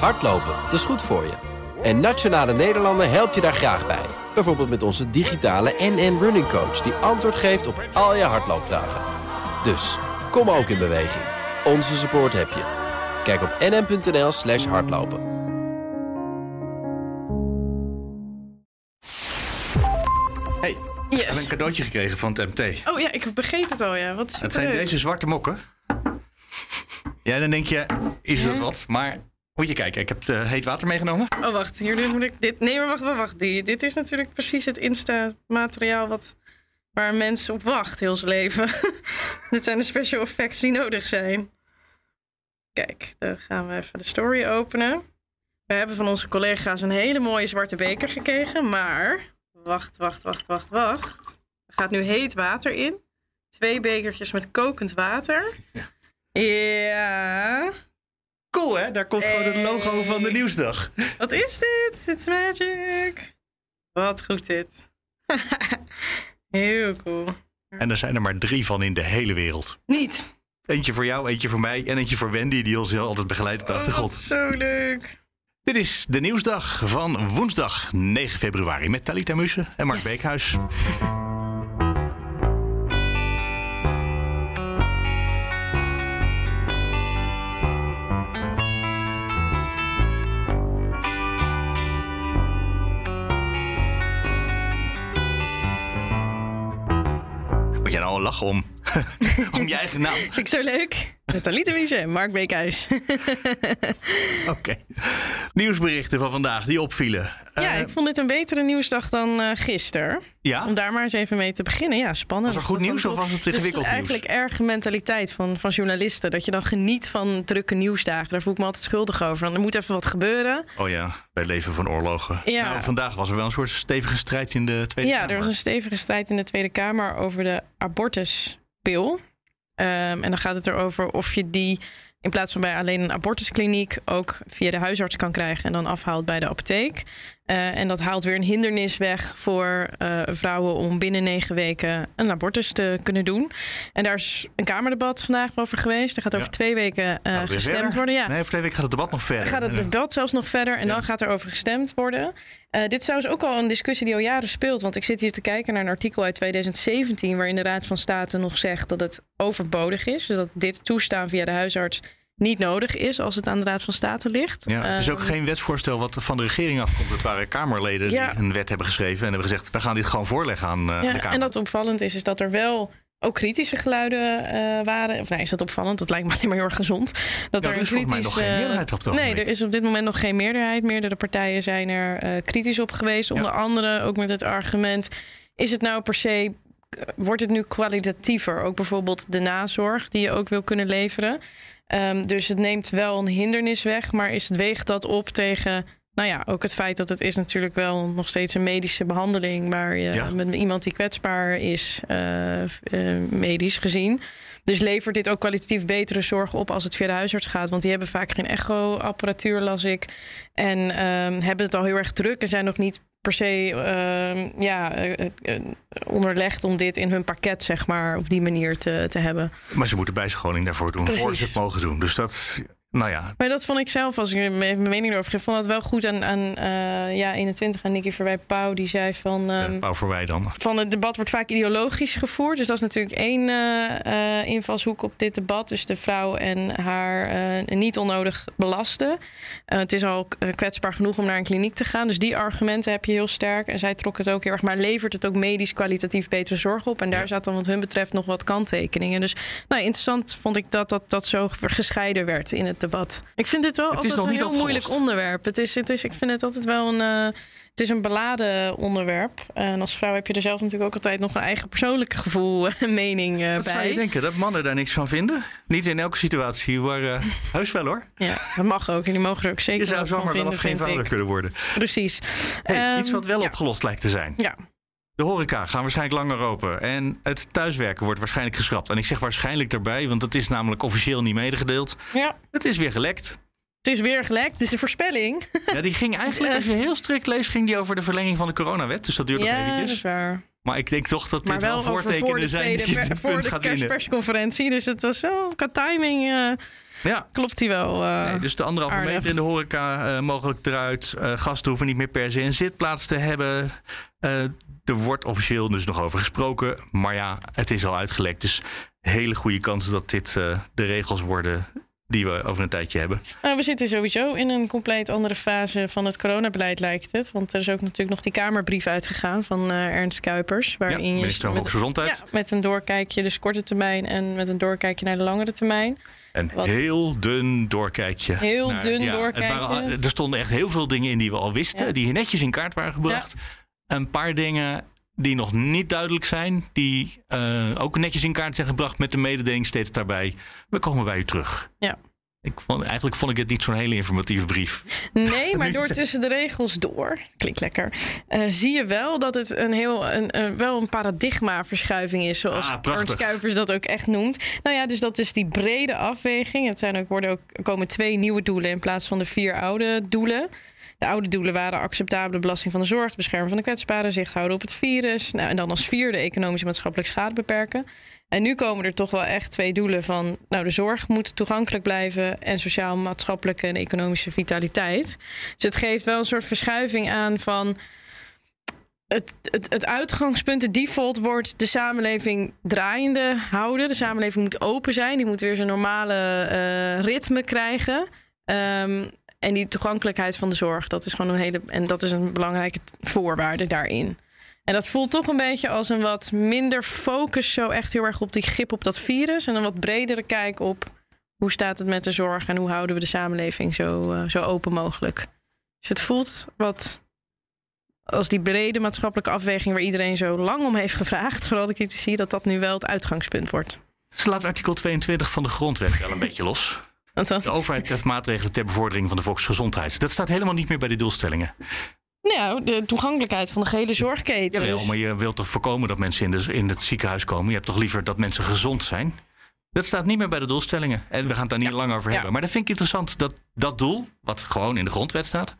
Hardlopen, dat is goed voor je. En Nationale Nederlanden helpt je daar graag bij. Bijvoorbeeld met onze digitale NN Running Coach... die antwoord geeft op al je hardloopvragen. Dus, kom ook in beweging. Onze support heb je. Kijk op nn.nl slash hardlopen. Hey, we hebben een cadeautje gekregen van het MT. Oh ja, ik begreep het al, ja. Wat Het zijn deze zwarte mokken. Ja, dan denk je, is dat wat? Maar moet je kijken, ik heb eh, heet water meegenomen. Oh, wacht. Hier moet ik dit... Nee, maar wacht, wacht, wacht. Die, dit is natuurlijk precies het Insta-materiaal wat... waar mensen op wacht heel zijn leven. dit zijn de special effects die nodig zijn. Kijk, dan gaan we even de story openen. We hebben van onze collega's een hele mooie zwarte beker gekregen, maar... Wacht, wacht, wacht, wacht, wacht. Er gaat nu heet water in. Twee bekertjes met kokend water. Ja. Cool hè, daar komt gewoon het logo van de nieuwsdag. Wat is dit? It's magic. Wat goed dit. Heel cool. En er zijn er maar drie van in de hele wereld. Niet. Eentje voor jou, eentje voor mij en eentje voor Wendy, die ons heel altijd begeleidt op de Oh, achtergrond. zo leuk. Dit is de nieuwsdag van woensdag 9 februari met Talita Mussen en Mark Yes. Beekhuis. Om, je eigen naam? Vind ik zo leuk. Wiese en Mark Beekhuis. Oké. Nieuwsberichten van vandaag die opvielen. ja, Eh, ik vond dit een betere nieuwsdag dan eh gisteren. ja? Om daar maar eens even mee te beginnen. Ja, spannend. Was er goed nieuws of was het Dus ingewikkeld nieuws? eigenlijk erge mentaliteit van, van journalisten. Dat je dan geniet van drukke nieuwsdagen. Daar voel ik me altijd schuldig over. Dan er moet even wat gebeuren. Oh ja, wij leven van oorlogen. Ja. Nou, vandaag was er wel een soort stevige strijd in de Tweede Ja, Kamer. er was een stevige strijd in de Tweede Kamer over de abortuspil. Ehm, en dan gaat het erover of je die in plaats van bij alleen een abortuskliniek ook via de huisarts kan krijgen en dan afhaalt bij de apotheek. Eh, en dat haalt weer een hindernis weg voor eh, vrouwen om binnen negen weken een abortus te kunnen doen. En daar is een Kamerdebat vandaag over geweest. Er gaat over Ja. twee weken eh, gestemd worden. Ja. Nee, over twee weken gaat het debat nog verder. Dan gaat het debat zelfs nog verder en Ja. dan gaat er over gestemd worden. Dit is trouwens ook al een discussie die al jaren speelt. Want ik zit hier te kijken naar een artikel uit 2017... waarin de Raad van State nog zegt dat het overbodig is. Dat dit toestaan via de huisarts niet nodig is... als het aan de Raad van State ligt. ja, het is ook Ehm, geen wetsvoorstel wat van de regering afkomt. Het waren Kamerleden Ja. die een wet hebben geschreven en hebben gezegd... we gaan dit gewoon voorleggen aan eh, de Ja, Kamer. en dat opvallend is, is dat er wel ook kritische geluiden eh, waren. Of nee, is dat opvallend? Dat lijkt me alleen maar heel erg gezond. Dat Ja, er er is volgens mij nog kritisch, geen eh, meerderheid op het Nee, er is op dit moment nog geen meerderheid. Meerdere partijen zijn er kritisch op geweest. Onder andere ook met het argument: is het nou per se. Wordt het nu kwalitatiever? Ook bijvoorbeeld de nazorg die je ook wil kunnen leveren. Ehm, dus het neemt wel een hindernis weg, maar is het weegt dat op tegen. Nou ja, ook het feit dat het is natuurlijk wel nog steeds een medische behandeling. Waar je Ja. met iemand die kwetsbaar is, eh, eh, medisch gezien. Dus levert dit ook kwalitatief betere zorg op als het via de huisarts gaat? Want die hebben vaak geen echo-apparatuur, las ik. En ehm, hebben het al heel erg druk en zijn nog niet per se ehm, ja, eh, onderlegd om dit in hun pakket, zeg maar, op die manier te, te hebben. Maar ze moeten bijscholing daarvoor doen, voor ze het mogen doen. Dus dat, nou ja, Maar dat vond ik zelf, als ik er mijn mening erover geef, vond dat wel goed aan, aan eh, ja, 21 en Nicky Verwij Pauw. Die zei van... ehm, uh, Pauw voorbij dan. van het debat wordt vaak ideologisch gevoerd. Dus dat is natuurlijk één eh, eh, invalshoek op dit debat. Dus de vrouw en haar niet onnodig belasten. Het is al kwetsbaar genoeg om naar een kliniek te gaan. Dus die argumenten heb je heel sterk. En zij trok het ook heel erg. Maar levert het ook medisch kwalitatief betere zorg op? En daar Ja. zat dan wat hun betreft nog wat kanttekeningen. Dus nou, interessant vond ik dat dat, dat zo gescheiden werd in het debat. Ik vind dit wel Het is nog een niet heel opgelost. moeilijk onderwerp. Het is, het is, ik vind het altijd wel een... eh, het is een beladen onderwerp. En als vrouw heb je er zelf natuurlijk ook altijd nog een eigen persoonlijk gevoel en mening eh, Wat zou je bij. denken, dat mannen daar niks van vinden? Niet in elke situatie, maar eh, heus wel hoor. Ja, dat mag ook. En die mogen er ook zeker Je zou zomaar wel of geen vader kunnen worden. Precies. Hey, Ehm, iets wat wel ja. opgelost lijkt te zijn. Ja. De horeca gaan waarschijnlijk langer open. En het thuiswerken wordt waarschijnlijk geschrapt. En ik zeg waarschijnlijk erbij, want het is namelijk officieel niet medegedeeld. ja, Het is weer gelekt. het is weer gelekt. Het is een voorspelling. Ja, die ging eigenlijk, als je heel strikt leest, ging die over de verlenging van de coronawet. Dus dat duurt nog ja, dat eventjes. is waar. Maar ik denk toch dat Maar dit wel, wel voortekenen voor zijn tweede, dat je voor punt de gaat kerstpersconferentie. Dus het was zo, qua timing eh, Ja. klopt die wel. eh. Nee, dus de anderhalve aardig. meter in de horeca eh, mogelijk eruit. Eh, gasten hoeven niet meer per se een zitplaats te hebben. Er wordt officieel dus nog over gesproken. Maar ja, het is al uitgelekt. Dus hele goede kans dat dit de regels worden die we over een tijdje hebben. Nou, we zitten sowieso in een compleet andere fase van het coronabeleid, lijkt het. Want er is ook natuurlijk nog die Kamerbrief uitgegaan van Ernst Kuipers. Waarin je minister van met, Volksgezondheid. ja, met een doorkijkje, dus korte termijn en met een doorkijkje naar de langere termijn. Een Wat- heel dun doorkijkje. Heel dun het doorkijkje. waren er stonden echt heel veel dingen in die we al wisten. Ja. Die netjes in kaart waren gebracht. Een paar dingen die nog niet duidelijk zijn. Die eh, ook netjes in kaart zijn gebracht met de mededeling steeds daarbij. We komen bij u terug. Ja. Ik vond, eigenlijk vond ik het niet zo'n hele informatieve brief. Nee, maar door tussen de regels door, klinkt lekker, eh, zie je wel dat het een heel, een, een- wel een paradigmaverschuiving is, zoals Ah. Ernst Kuipers dat ook echt noemt. Nou ja, dus dat is die brede afweging. Het zijn ook, worden ook, er komen twee nieuwe doelen in plaats van de vier oude doelen. De oude doelen waren acceptabele belasting van de zorg, het beschermen van de kwetsbaren, zicht houden op het virus. Nou, en dan als vierde economische maatschappelijk schade beperken. En nu komen er toch wel echt twee doelen van... nou, de zorg moet toegankelijk blijven... en sociaal-maatschappelijke en economische vitaliteit. Dus het geeft wel een soort verschuiving aan van... Het, het, het uitgangspunt, de default wordt de samenleving draaiende houden. De samenleving moet open zijn. Die moet weer zijn normale eh, ritme krijgen. Ehm, en die toegankelijkheid van de zorg, dat is gewoon een hele... en dat is een belangrijke voorwaarde daarin. En dat voelt toch een beetje als een wat minder focus, zo echt heel erg op die grip op dat virus. En een wat bredere kijk op hoe staat het met de zorg en hoe houden we de samenleving zo, eh, zo open mogelijk. Dus het voelt wat als die brede maatschappelijke afweging waar iedereen zo lang om heeft gevraagd, vooral de critici, dat dat nu wel het uitgangspunt wordt. Ze laat artikel 22 van de grondwet wel een beetje los. De overheid treft maatregelen ter bevordering van de volksgezondheid. Dat staat helemaal niet meer bij de doelstellingen. Nou, de toegankelijkheid van de gehele zorgketen. Jawel, Dus- maar je wilt toch voorkomen dat mensen in, de, in het ziekenhuis komen? Je hebt toch liever dat mensen gezond zijn? Dat staat niet meer bij de doelstellingen. En we gaan het daar niet lang over Ja. hebben. Maar dat vind ik interessant, dat dat doel, wat gewoon in de grondwet staat...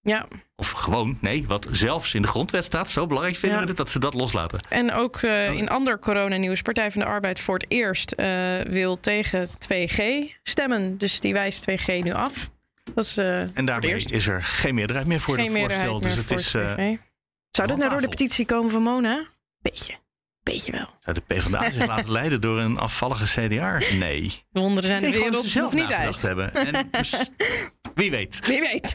ja, of gewoon, nee, wat zelfs in de grondwet staat... zo belangrijk vinden Ja. we dat ze dat loslaten. En ook eh, in ander coronanieuws, Partij van de Arbeid voor het eerst eh, wil tegen 2G stemmen. Dus die wijst 2G nu af. Dat is eh, En het daarmee is er geen meerderheid meer voor dat meerderheid voorstel. Dus het is... 2G. eh Zou dat nou door de petitie komen van Mona? Beetje. Beetje wel. zou de PvdA zich laten leiden door een afvallige CDA? Nee. De wonderen zijn de wereld ze zelf niet uit. hebben. En dus, wie weet. Wie weet.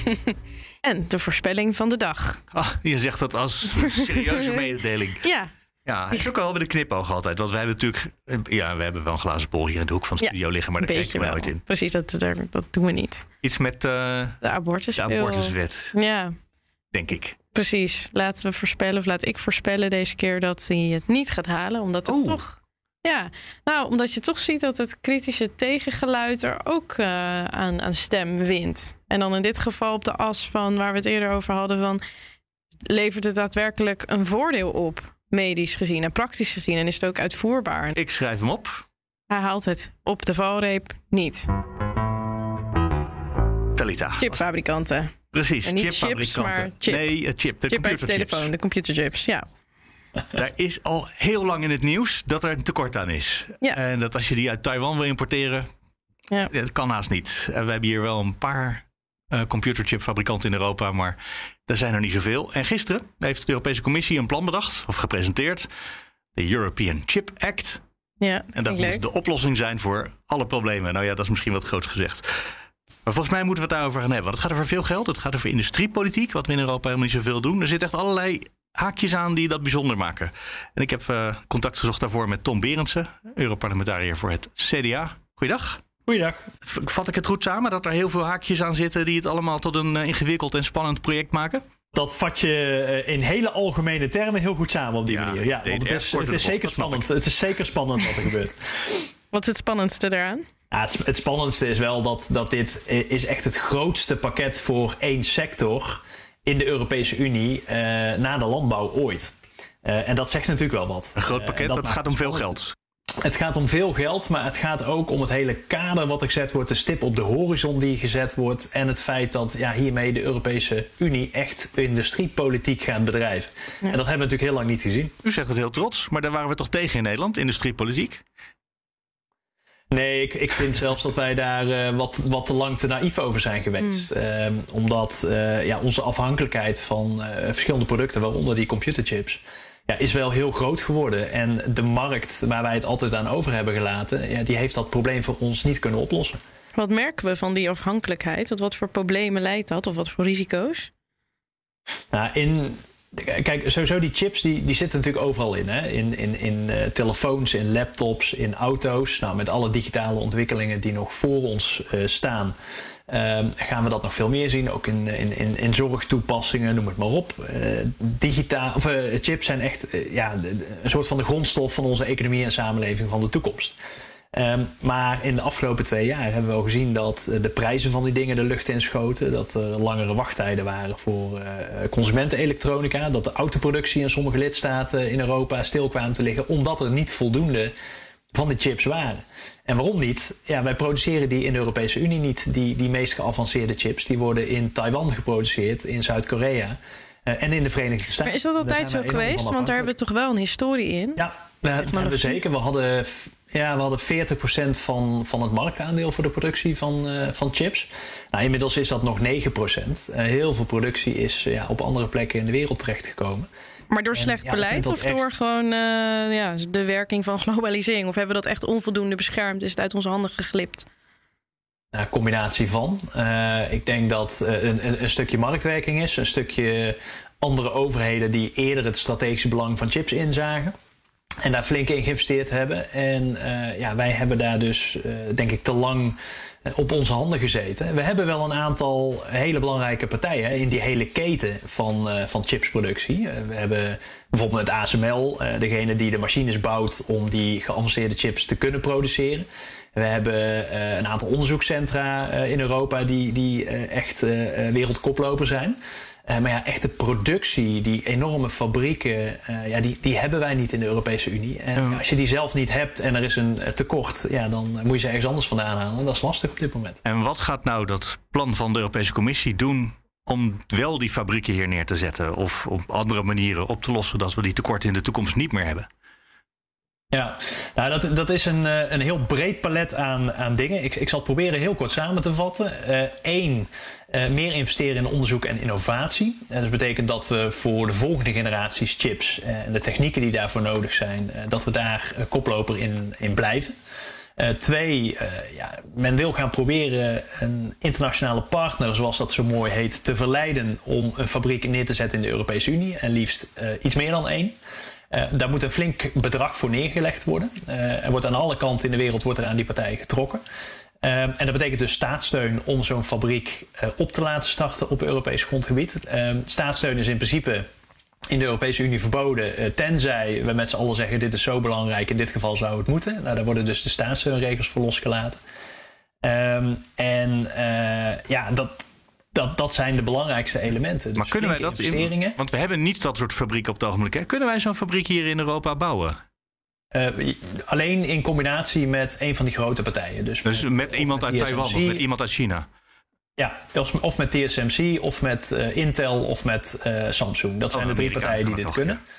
en de voorspelling van de dag. Ah, je zegt dat als serieuze mededeling. Ja, Ja, het is ook al met een knipoog altijd. Want wij hebben natuurlijk... Ja, we hebben wel een glazen bol hier in de hoek van de Ja, studio liggen. Maar daar kijken we wel. nooit in. Precies, dat, dat, doen we niet. Iets met eh, De abortus. de abortuswet, Ja, denk ik. precies. Laten we voorspellen, of laat ik voorspellen deze keer dat hij het niet gaat halen. Omdat het toch. Ja, nou, omdat je toch ziet dat het kritische tegengeluid er ook eh, aan, aan stem wint. En dan in dit geval op de as van waar we het eerder over hadden: van levert het daadwerkelijk een voordeel op, medisch gezien en praktisch gezien? En is het ook uitvoerbaar? Ik schrijf hem op. Hij haalt het op de valreep niet. Talita. Chipfabrikanten. Precies, En niet chipfabrikanten. chips, maar chip. Nee, het chip, de Chip computerchips. telefoon, de computerchips. Ja. Daar is al heel lang in het nieuws dat er een tekort aan is. Ja. En dat als je die uit Taiwan wil importeren, Ja. dat kan haast niet. En we hebben hier wel een paar eh, computerchipfabrikanten in Europa, maar er zijn er niet zoveel. En gisteren heeft de Europese Commissie een plan bedacht, of gepresenteerd. De European Chip Act. Ja, En dat moet leuk. de oplossing zijn voor alle problemen. Nou ja, dat is misschien wat groots gezegd. Maar volgens mij moeten we het daarover gaan hebben. Want het gaat over veel geld. Het gaat over industriepolitiek, wat we in Europa helemaal niet zoveel doen. Er zitten echt allerlei haakjes aan die dat bijzonder maken. En ik heb eh, contact gezocht daarvoor met Tom Berendsen, Europarlementariër voor het CDA. Goeiedag. Goeiedag. Vat ik het goed samen dat er heel veel haakjes aan zitten die het allemaal tot een eh, ingewikkeld en spannend project maken? Dat vat je eh, in hele algemene termen heel goed samen op die Ja, manier. Ja, want het is, het, is zeker spannend. het is zeker spannend wat er gebeurt. Wat is het spannendste eraan? Ja, het, het spannendste is wel dat, dat dit eh, is echt het grootste pakket voor één sector in de Europese Unie eh, na de landbouw ooit. Eh, en dat zegt natuurlijk wel wat. Een groot pakket, dat, gaat om veel geld. Het gaat om veel geld, maar het gaat ook om het hele kader wat gezet wordt, de stip op de horizon die gezet wordt en het feit dat ja, hiermee de Europese Unie echt industriepolitiek gaat bedrijven. En dat hebben we natuurlijk heel lang niet gezien. U zegt het heel trots, maar daar waren we toch tegen in Nederland, industriepolitiek? Nee, ik, ik vind zelfs dat wij daar uh, wat, wat te lang te naïef over zijn geweest. Mm. Uh, omdat uh, ja, onze afhankelijkheid van verschillende producten, waaronder die computerchips, ja, is wel heel groot geworden. En de markt waar wij het altijd aan over hebben gelaten, ja, die heeft dat probleem voor ons niet kunnen oplossen. Wat merken we van die afhankelijkheid? Tot wat voor problemen leidt dat? Of wat voor risico's? Nou, in, kijk, sowieso die chips die, die zitten natuurlijk overal in. Hè? In, in, in uh, telefoons, in laptops, in auto's. Nou, met alle digitale ontwikkelingen die nog voor ons uh, staan. Uh, gaan we dat nog veel meer zien, ook in, in, in, in zorgtoepassingen, noem het maar op. Uh, digitaal, of, uh, chips zijn echt ja, een soort van de grondstof van onze economie en samenleving van de toekomst. Um, maar in de afgelopen twee jaar hebben we al gezien dat de prijzen van die dingen de lucht inschoten. Dat er langere wachttijden waren voor uh, consumentenelektronica. Dat de autoproductie in sommige lidstaten in Europa stil kwam te liggen. Omdat er niet voldoende van de chips waren. En waarom niet? Ja, wij produceren die in de Europese Unie niet. Die, die meest geavanceerde chips die worden in Taiwan geproduceerd, in Zuid-Korea. Uh, en in de Verenigde Staten. Maar is dat altijd zo geweest? Want daar hebben we toch wel een historie in? Ja, dat hebben we zeker. We hadden, ja, we hadden 40% van, van het marktaandeel voor de productie van, uh, van chips. Nou, inmiddels is dat nog 9%. Uh, heel veel productie is ja, op andere plekken in de wereld terechtgekomen. Maar door slecht ja, beleid of door gewoon uh, ja, de werking van globalisering? Of hebben we dat echt onvoldoende beschermd? Is het uit onze handen geglipt? Een combinatie van. Uh, ik denk dat uh, een, een, stukje marktwerking is, een stukje andere overheden die eerder het strategische belang van chips inzagen. En daar flink in geïnvesteerd hebben. En ja, wij hebben daar dus, denk ik, te lang op onze handen gezeten. We hebben wel een aantal hele belangrijke partijen in die hele keten van, uh, van chipsproductie. Uh, we hebben bijvoorbeeld het ASML, uh, degene die de machines bouwt om die geavanceerde chips te kunnen produceren. We hebben een aantal onderzoekscentra in Europa die, die echt wereldkoploper zijn. Uh, maar ja, echte productie, die enorme fabrieken, uh, ja, die, die hebben wij niet in de Europese Unie. En ja. als je die zelf niet hebt en er is een tekort, ja, dan moet je ze ergens anders vandaan halen. En dat is lastig op dit moment. En wat gaat nou dat plan van de Europese Commissie doen om wel die fabrieken hier neer te zetten? Of op andere manieren op te lossen dat we die tekorten in de toekomst niet meer hebben? Ja, nou, dat, dat is een, een heel breed palet aan, aan dingen. Ik, ik zal het proberen heel kort samen te vatten. Eén, uh, uh, meer investeren in onderzoek en innovatie. Dat betekent dat we voor de volgende generaties chips en de technieken die daarvoor nodig zijn, dat we daar koploper in, in blijven. Twee, ja, men wil gaan proberen een internationale partner, zoals dat zo mooi heet, te verleiden om een fabriek neer te zetten in de Europese Unie. En liefst iets meer dan één. Uh, daar moet een flink bedrag voor neergelegd worden. Uh, er wordt aan alle kanten in de wereld wordt er aan die partijen getrokken. Uh, en dat betekent dus staatssteun om zo'n fabriek op te laten starten op Europees grondgebied. staatssteun is in principe in de Europese Unie verboden, tenzij we met z'n allen zeggen: dit is zo belangrijk, in dit geval zou het moeten. Nou, daar worden dus de staatssteunregels voor losgelaten. Um, en ja, dat, dat, dat zijn de belangrijkste elementen. Dus maar kunnen wij dat in, Want we hebben niet dat soort fabrieken op het ogenblik. Hè? Kunnen wij zo'n fabriek hier in Europa bouwen? Uh, alleen in combinatie met een van die grote partijen. Dus, dus met, met iemand uit Taiwan of met iemand uit China? Ja, of met TSMC of met uh, Intel of met uh, Samsung. Dat zijn oh, de drie partijen die dit kunnen. Ja.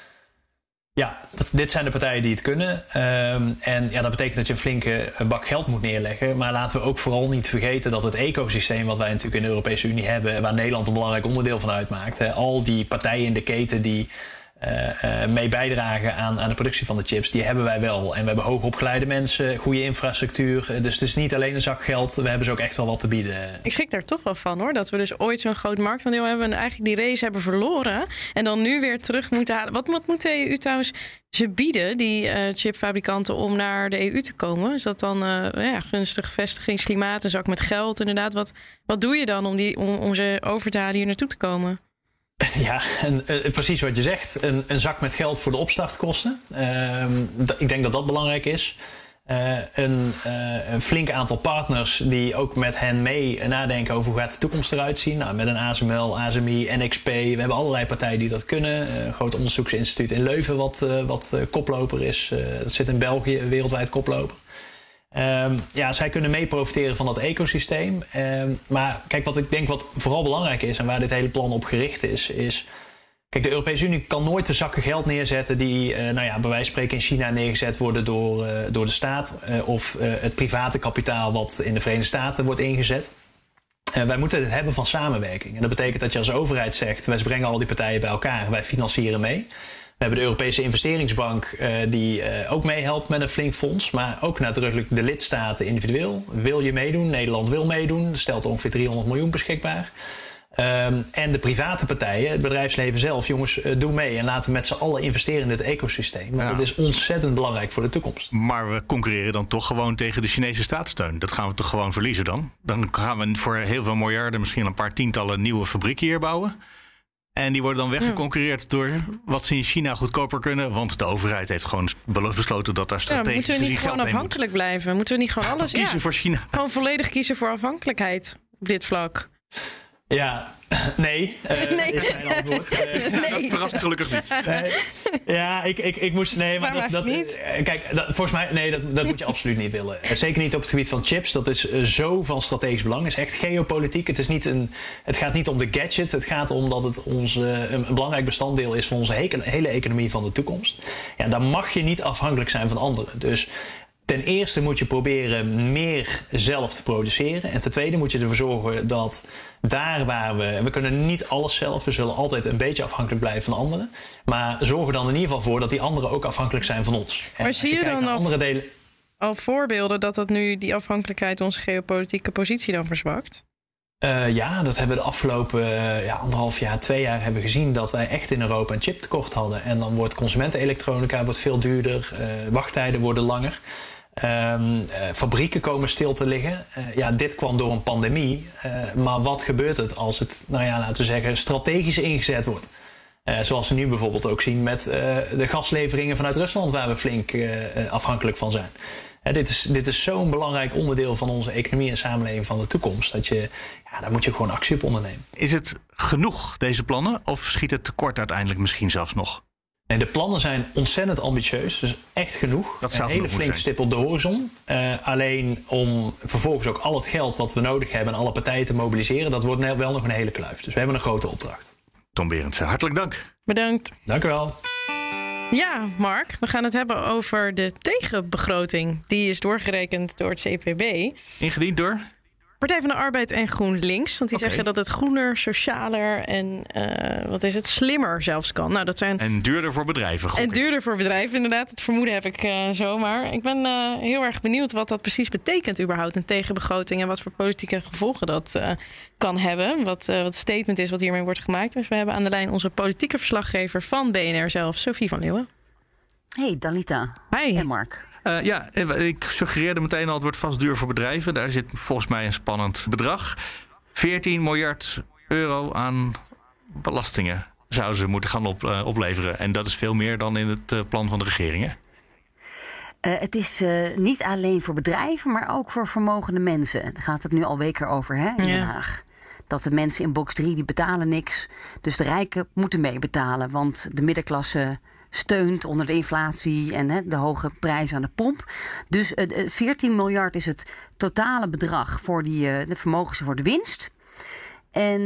Ja, dat, dit zijn de partijen die het kunnen. Um, en ja, dat betekent dat je een flinke bak geld moet neerleggen. Maar laten we ook vooral niet vergeten dat het ecosysteem wat wij natuurlijk in de Europese Unie hebben, waar Nederland een belangrijk onderdeel van uitmaakt, al die partijen in de keten die mee bijdragen aan, aan de productie van de chips, die hebben wij wel. En we hebben hoogopgeleide mensen, goede infrastructuur. Dus het is niet alleen een zak geld, we hebben ze ook echt wel wat te bieden. Ik schrik daar toch wel van hoor, dat we dus ooit zo'n groot marktaandeel hebben en eigenlijk die race hebben verloren. En dan nu weer terug moeten halen. Wat, wat moet de EU trouwens ze bieden, die uh, chipfabrikanten, om naar de EU te komen? Is dat dan ja, gunstig vestigingsklimaat, een zak met geld inderdaad? Wat, wat doe je dan om, die, om ze over te halen hier naartoe te komen? Ja, en, uh, precies wat je zegt. Een, een, zak met geld voor de opstartkosten. Uh, ik denk dat dat belangrijk is. een, een, flink aantal partners die ook met hen mee nadenken over hoe gaat de toekomst eruit zien. Nou, met een ASML, ASMI, NXP. We hebben allerlei partijen die dat kunnen. een groot onderzoeksinstituut in Leuven wat, wat koploper is. dat zit in België, wereldwijd koploper. Um, ja, zij kunnen mee profiteren van dat ecosysteem. Um, maar kijk, wat ik denk wat vooral belangrijk is en waar dit hele plan op gericht is, is. Kijk, de Europese Unie kan nooit de zakken geld neerzetten die, uh, nou ja, bij wijze van spreken in China neergezet worden door, uh, door de staat. Uh, of het private kapitaal wat in de Verenigde Staten wordt ingezet. wij moeten het hebben van samenwerking. En dat betekent dat je als overheid zegt: wij brengen al die partijen bij elkaar, wij financieren mee. We hebben de Europese investeringsbank uh, die uh, ook meehelpt met een flink fonds. Maar ook nadrukkelijk de lidstaten individueel. Wil je meedoen? Nederland wil meedoen. Stelt ongeveer 300 miljoen beschikbaar. Um, en de private partijen, het bedrijfsleven zelf, jongens, uh, doe mee. En laten we met z'n allen investeren in dit ecosysteem. Want ja. dat is ontzettend belangrijk voor de toekomst. Maar we concurreren dan toch gewoon tegen de Chinese staatssteun. Dat gaan we toch gewoon verliezen dan? Dan gaan we voor heel veel miljarden, misschien een paar tientallen nieuwe fabrieken hier bouwen. En die worden dan weggeconcurreerd door wat ze in China goedkoper kunnen. Want de overheid heeft gewoon besloten dat daar strategisch ja, Moeten we niet gewoon afhankelijk blijven? Moeten we niet gewoon alles kiezen ja, voor China? Gewoon volledig kiezen voor afhankelijkheid op dit vlak. Ja, nee. Uh, nee. Is mijn antwoord. Uh, nee. dat verrast gelukkig niet. Nee. Ja, ik, ik, ik moest. Nee, maar, maar dat. dat niet? Uh, kijk, dat, volgens mij, nee, dat, dat moet je absoluut niet willen. Zeker niet op het gebied van chips. Dat is zo van strategisch belang. Het is echt geopolitiek. Het, is niet een, het gaat niet om de gadget. Het gaat om dat het ons, een, een belangrijk bestanddeel is van onze hele economie van de toekomst. Ja, dan mag je niet afhankelijk zijn van anderen. Dus Ten eerste moet je proberen meer zelf te produceren. En ten tweede moet je ervoor zorgen dat daar waar we. We kunnen niet alles zelf, we zullen altijd een beetje afhankelijk blijven van anderen. Maar zorg er dan in ieder geval voor dat die anderen ook afhankelijk zijn van ons. Maar zie je, je dan al, andere delen... al voorbeelden dat dat nu die afhankelijkheid onze geopolitieke positie dan verzwakt? Uh, ja, dat hebben we de afgelopen uh, ja, anderhalf jaar, twee jaar hebben gezien dat wij echt in Europa een chiptekort hadden. En dan wordt consumentenelektronica wordt veel duurder, uh, wachttijden worden langer. Um, fabrieken komen stil te liggen. Uh, ja, dit kwam door een pandemie. Uh, maar wat gebeurt het als het, nou ja, laten we zeggen, strategisch ingezet wordt? zoals we nu bijvoorbeeld ook zien met de gasleveringen vanuit Rusland, waar we flink afhankelijk van zijn. dit is, dit is zo'n belangrijk onderdeel van onze economie en samenleving van de toekomst. Dat je, ja, daar moet je gewoon actie op ondernemen. Is het genoeg, deze plannen? Of schiet het tekort uiteindelijk misschien zelfs nog? Nee, de plannen zijn ontzettend ambitieus, dus echt genoeg. Dat zou een hele flinke stip op de horizon. Uh, alleen om vervolgens ook al het geld wat we nodig hebben en alle partijen te mobiliseren, dat wordt wel nog een hele kluif. Dus we hebben een grote opdracht. Tom Berendsen, hartelijk dank. Bedankt. Dank u wel. Ja, Mark, we gaan het hebben over de tegenbegroting. Die is doorgerekend door het CPB. Ingediend door? Partij van de Arbeid en GroenLinks. Want die zeggen dat het groener, socialer en uh, wat is het, slimmer zelfs kan. Nou, dat zijn... En duurder voor bedrijven. En duurder voor bedrijven, inderdaad. Het vermoeden heb ik uh, zomaar. Ik ben uh, heel erg benieuwd wat dat precies betekent, überhaupt, een tegenbegroting. En wat voor politieke gevolgen dat kan hebben. Wat, wat het statement is wat hiermee wordt gemaakt. Dus we hebben aan de lijn onze politieke verslaggever van BNR zelf, Sophie van Leeuwen. Hey, Dalita. Hi. En Mark. Uh, ja, ik suggereerde meteen al, het wordt vast duur voor bedrijven. Daar zit volgens mij een spannend bedrag. 14 miljard euro aan belastingen zouden ze moeten gaan op, uh, opleveren. En dat is veel meer dan in het uh, plan van de regering. Hè? het is niet alleen voor bedrijven, maar ook voor vermogende mensen. Daar gaat het nu al weken over hè, in Den Haag. Dat de mensen in box 3 die betalen niks. Dus de rijken moeten meebetalen. Want de middenklasse steunt onder de inflatie en de hoge prijzen aan de pomp. Dus 14 miljard is het totale bedrag voor die, eh, de vermogens voor de winst. En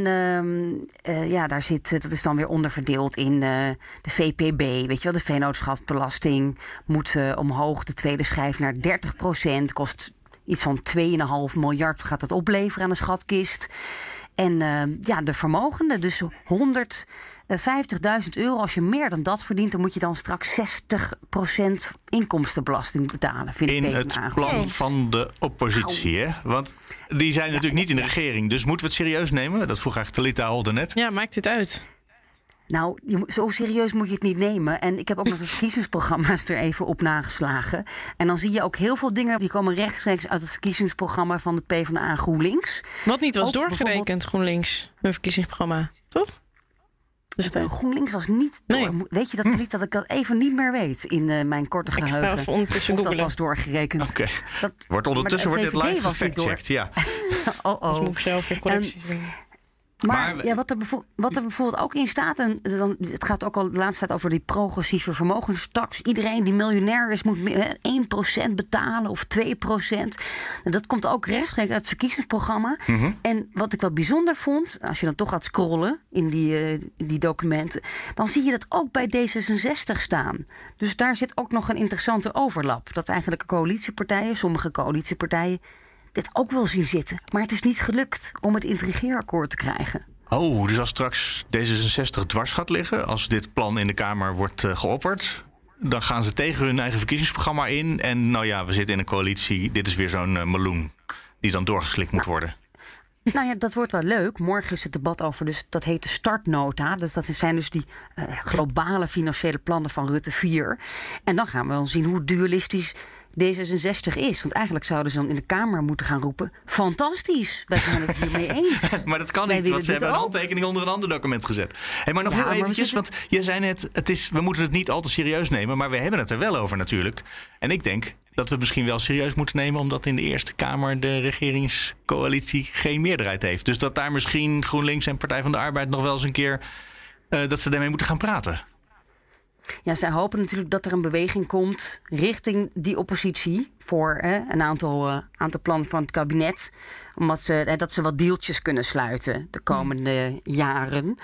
uh, ja, daar zit, dat is dan weer onderverdeeld in de VPB. Weet je wel, de vennootschapsbelasting moet omhoog. De tweede schijf naar 30 procent. Kost iets van 2,5 miljard gaat het opleveren aan de schatkist. En ja, de vermogende, dus 100 50.000 euro, als je meer dan dat verdient, dan moet je dan straks 60% inkomstenbelasting betalen. Vind in het plan van de oppositie, hè? Want die zijn natuurlijk niet in de regering. Dus moeten we het serieus nemen? Dat vroeg eigenlijk Talita Holder net. Ja, maakt dit uit? Nou, zo serieus moet je het niet nemen. En ik heb ook nog de verkiezingsprogramma's er even op nageslagen. En dan zie je ook heel veel dingen die komen rechtstreeks uit het verkiezingsprogramma van de PvdA GroenLinks. Wat niet was doorgerekend, GroenLinks, hun verkiezingsprogramma, toch? Dus GroenLinks was niet door. Nee. Weet je dat lied dat ik dat even niet meer weet in uh, mijn korte Ik ga geheugen? ondertussen of dat was doorgerekend. Oké. Dat- Wordt ondertussen wordt dit live gefactcheckt. Ja. Oh, Dus oh. moet ik zelf weer correcties doen. Maar, Maar- ja, wat, er wat er bijvoorbeeld ook in staat, en dan, het gaat ook al de laatste tijd over die progressieve vermogenstax. Iedereen die miljonair is, moet me- hè, 1% betalen of 2%. En dat komt ook rechtstreeks uit het verkiezingsprogramma. En wat ik wel bijzonder vond, als je dan toch gaat scrollen in die, eh, die documenten, dan zie je dat ook bij D66 staan. Dus daar zit ook nog een interessante overlap. Dat eigenlijk coalitiepartijen, sommige coalitiepartijen, dit ook wel zien zitten. Maar het is niet gelukt om het intrigeerakkoord te krijgen. Oh, dus als straks D66 dwars gaat liggen, als dit plan in de Kamer wordt eh, geopperd, dan gaan ze tegen hun eigen verkiezingsprogramma in. En nou ja, we zitten in een coalitie. Dit is weer zo'n eh, meloen die dan doorgeslikt moet worden. Nou ja, dat wordt wel leuk. Morgen is het debat over, dus dat heet de startnota. Dus dat zijn dus die eh, globale financiële plannen van Rutte 4. En dan gaan we wel zien hoe dualistisch D66 is. Want eigenlijk zouden ze dan in de Kamer moeten gaan roepen... fantastisch, wij zijn het hiermee eens. Maar dat kan Wij niet, want ze hebben een handtekening onder een ander document gezet. Hey, maar nog Ja, heel maar eventjes, zitten- want je zei net, het is, we moeten het niet al te serieus nemen, maar we hebben het er wel over natuurlijk. En ik denk dat we het misschien wel serieus moeten nemen, omdat in de Eerste Kamer de regeringscoalitie geen meerderheid heeft. Dus dat daar misschien GroenLinks en Partij van de Arbeid nog wel eens een keer, eh, dat ze daarmee moeten gaan praten. Ja, zij hopen natuurlijk dat er een beweging komt richting die oppositie voor hè, een aantal, eh, aantal plannen van het kabinet. Omdat ze, dat ze wat deeltjes kunnen sluiten de komende jaren.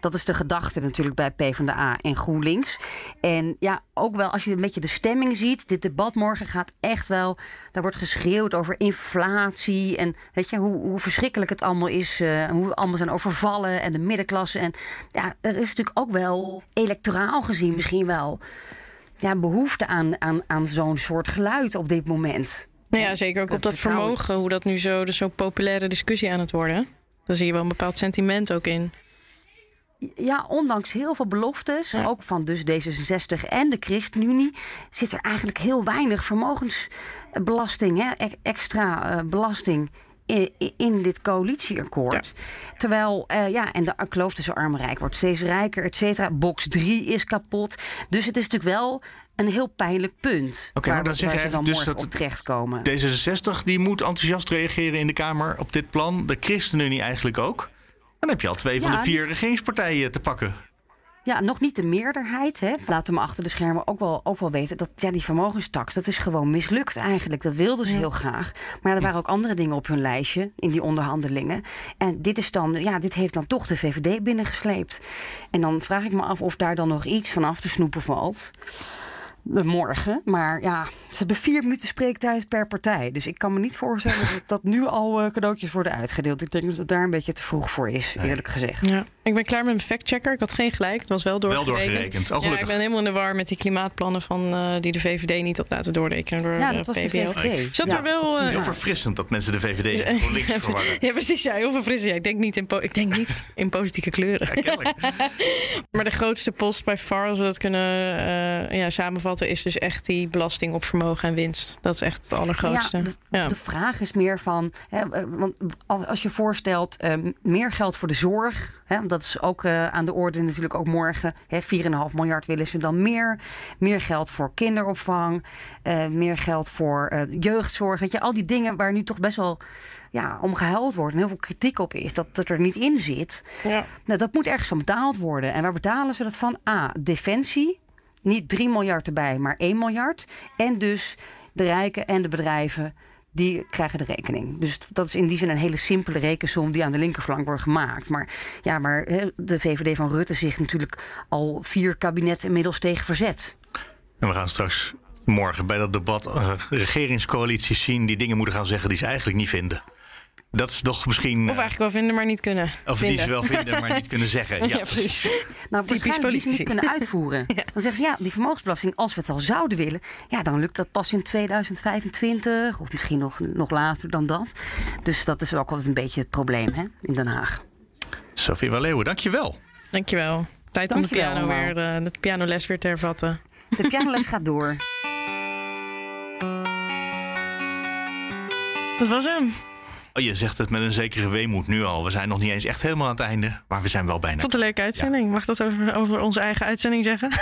Dat is de gedachte natuurlijk bij PvdA en GroenLinks. En ja, ook wel als je een beetje de stemming ziet. Dit debat morgen gaat echt wel... Daar wordt geschreeuwd over inflatie. En weet je, hoe, hoe verschrikkelijk het allemaal is. eh, hoe we allemaal zijn overvallen. En de middenklasse. En ja, er is natuurlijk ook wel electoraal gezien misschien wel... Ja, behoefte aan, aan, aan zo'n soort geluid op dit moment. Nou ja, zeker ook Dat op dat vermogen, hoe dat nu zo, dus zo'n populaire discussie aan het worden. Daar zie je wel een bepaald sentiment ook in. Ja, ondanks heel veel beloftes, Ja. ook van dus D66 en de ChristenUnie, zit er eigenlijk heel weinig vermogensbelasting, hè, e- extra eh, belasting in, in dit coalitieakkoord. Terwijl, eh, ja, en de kloof tussen arm en rijk wordt steeds rijker, et cetera. Box 3 is kapot. Dus het is natuurlijk wel een heel pijnlijk punt. Oké, waar maar dan zeg je dan dus dat terechtkomen. D66 die moet enthousiast reageren in de Kamer op dit plan. De ChristenUnie eigenlijk ook. Dan heb je al twee van de vier dus- regeringspartijen te pakken. Ja, nog niet de meerderheid. Hè. Laten we achter de schermen ook wel, ook wel weten dat ja, die vermogenstaks, dat is gewoon mislukt eigenlijk. Dat wilden ze heel graag. Maar er waren ook andere dingen op hun lijstje in die onderhandelingen. En dit is dan, ja, dit heeft dan toch de VVD binnengesleept. En dan vraag ik me af of daar dan nog iets van af te snoepen valt. Eh, Morgen. Maar ja, ze hebben vier minuten spreektijd per partij. Dus ik kan me niet voorstellen dat, dat nu al eh, cadeautjes worden uitgedeeld. Ik denk dat het daar een beetje te vroeg voor is, eerlijk gezegd. Ja. Ik ben klaar met mijn factchecker. Ik had geen gelijk. Het was wel Wel doorgerekend. doorgerekend. Oh, ja, ik ben helemaal in de war met die klimaatplannen van, eh, die de VVD niet had laten doorrekenen door Ja, de dat was de. VVD. Zat Ja. er wel... eh, Heel verfrissend dat mensen de VVD en GroenLinks verwarren. ja, precies. Ja, heel. Ja, ik, denk niet in ik denk niet in politieke kleuren. Ja. Maar de grootste post bij far, als we dat kunnen eh, ja, samenvatten, is dus echt die belasting op vermogen en winst. Dat is echt het allergrootste. Ja, Ja, de, vraag is meer van, hè, eh, want als je voorstelt eh, meer geld voor de zorg, hè, dat is ook eh, aan de orde natuurlijk ook morgen, hè, 4,5 miljard willen ze dan meer, meer geld voor kinderopvang, meer geld voor jeugdzorg, weet je, al die dingen waar nu toch best wel ja, om gehuild wordt en heel veel kritiek op is, dat het er niet in zit. ja. Nou, dat moet ergens van betaald worden. En waar betalen ze dat van? A, defensie. Niet 3 miljard erbij, maar 1 miljard. En dus de rijken en de bedrijven, die krijgen de rekening. Dus dat is in die zin een hele simpele rekensom die aan de linkerflank wordt gemaakt. Maar ja, maar de VVD van Rutte zich natuurlijk al vier kabinetten inmiddels tegen verzet. En we gaan straks morgen bij dat debat eh, regeringscoalities zien die dingen moeten gaan zeggen die ze eigenlijk niet vinden. Dat is toch misschien. Of eigenlijk wel vinden, maar niet kunnen. of die vinden. ze wel vinden, maar niet kunnen zeggen. Ja, Ja, precies. Nou, Typisch die ze niet politici. kunnen uitvoeren. Dan zeggen ze ja, die vermogensbelasting, als we het al zouden willen, ja, dan lukt dat pas in 2025 of misschien nog, nog later dan dat. Dus dat is ook altijd een beetje het probleem hè, in Den Haag. Sophie Waleeuwen, dankjewel. Dankjewel. Tijd om de Dankjewel piano allemaal. weer, eh, de pianoles weer te hervatten. De pianoles gaat door. Dat was hem. Oh, je zegt het met een zekere weemoed nu al. We zijn nog niet eens echt helemaal aan het einde, maar we zijn wel bijna. Tot een leuke uitzending. Mag dat over, over onze eigen uitzending zeggen?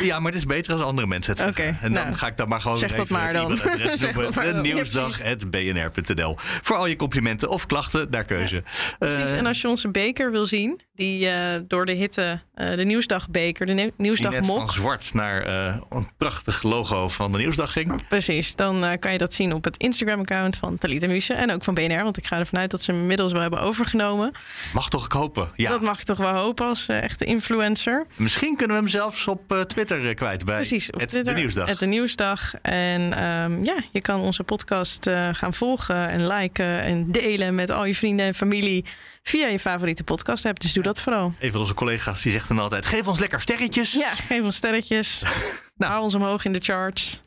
Ja, maar het is beter als andere mensen het zeggen. Oké, en dan nou, ga ik dan maar gewoon zeg even dat maar dan. Zeg nieuwsdag.bnr.nl. Voor al je complimenten of klachten, naar keuze. Precies. Eh, en als je onze beker wil zien, die eh, door de hitte, eh, de Nieuwsdagbeker, de Nieuw- die Nieuwsdag net van zwart naar een prachtig logo van de Nieuwsdag ging. Precies, dan kan je dat zien op het Instagram-account van Talita Muse en ook van BNR. Want ik ga ervan uit dat ze hem inmiddels wel hebben overgenomen. Mag toch ik hopen? Ja. Dat mag ik toch wel hopen als eh, echte influencer. Misschien kunnen we hem zelfs op eh, Twitter eh, kwijt bij Precies, op het, Twitter, de Nieuwsdag. Het de Nieuwsdag. En ehm, ja, je kan onze podcast gaan volgen en liken en delen met al je vrienden en familie via je favoriete podcast app. Dus doe dat vooral. Een van onze collega's die zegt dan altijd: geef ons lekker sterretjes. Ja, geef ons sterretjes. Nou. Hou ons omhoog in de charts.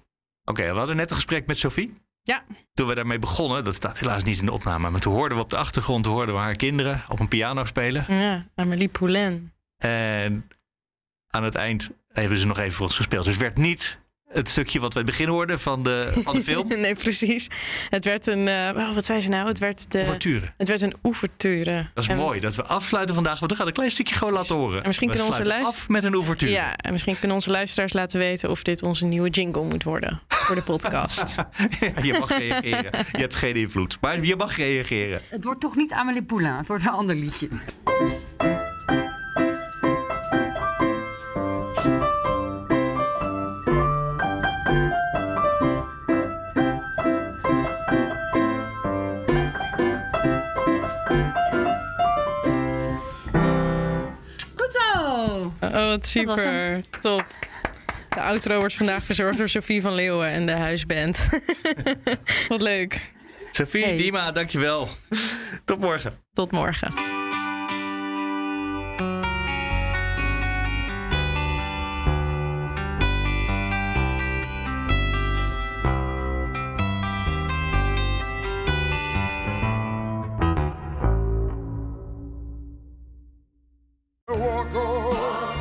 Oké, we hadden net een gesprek met Sophie. Ja. Toen we daarmee begonnen, dat staat helaas niet in de opname, maar toen hoorden we op de achtergrond hoorden we haar kinderen op een piano spelen. Ja, Amélie Poulain. En aan het eind hebben ze nog even voor ons gespeeld. Dus het werd niet het stukje wat we in het begin hoorden van de, van de film. nee, precies. Het werd een... eh, oh, wat zei ze nou? Het werd, de, Ouverture. het werd een ouverture. Dat is En- mooi dat we afsluiten vandaag, want we gaan een klein stukje gewoon laten horen. En misschien we kunnen onze sluiten luister- af met een ouverture. Ja, en misschien kunnen onze luisteraars laten weten of dit onze nieuwe jingle moet worden voor de podcast. Ja, je mag reageren. Je hebt geen invloed, maar je mag reageren. Het wordt toch niet Amélie Poulain, het wordt een ander liedje. Oh, wat super. Top. De outro wordt vandaag verzorgd door Sophie van Leeuwen en de huisband. wat leuk. Sophie, Hey. Dima, dankjewel. Tot morgen. Tot morgen.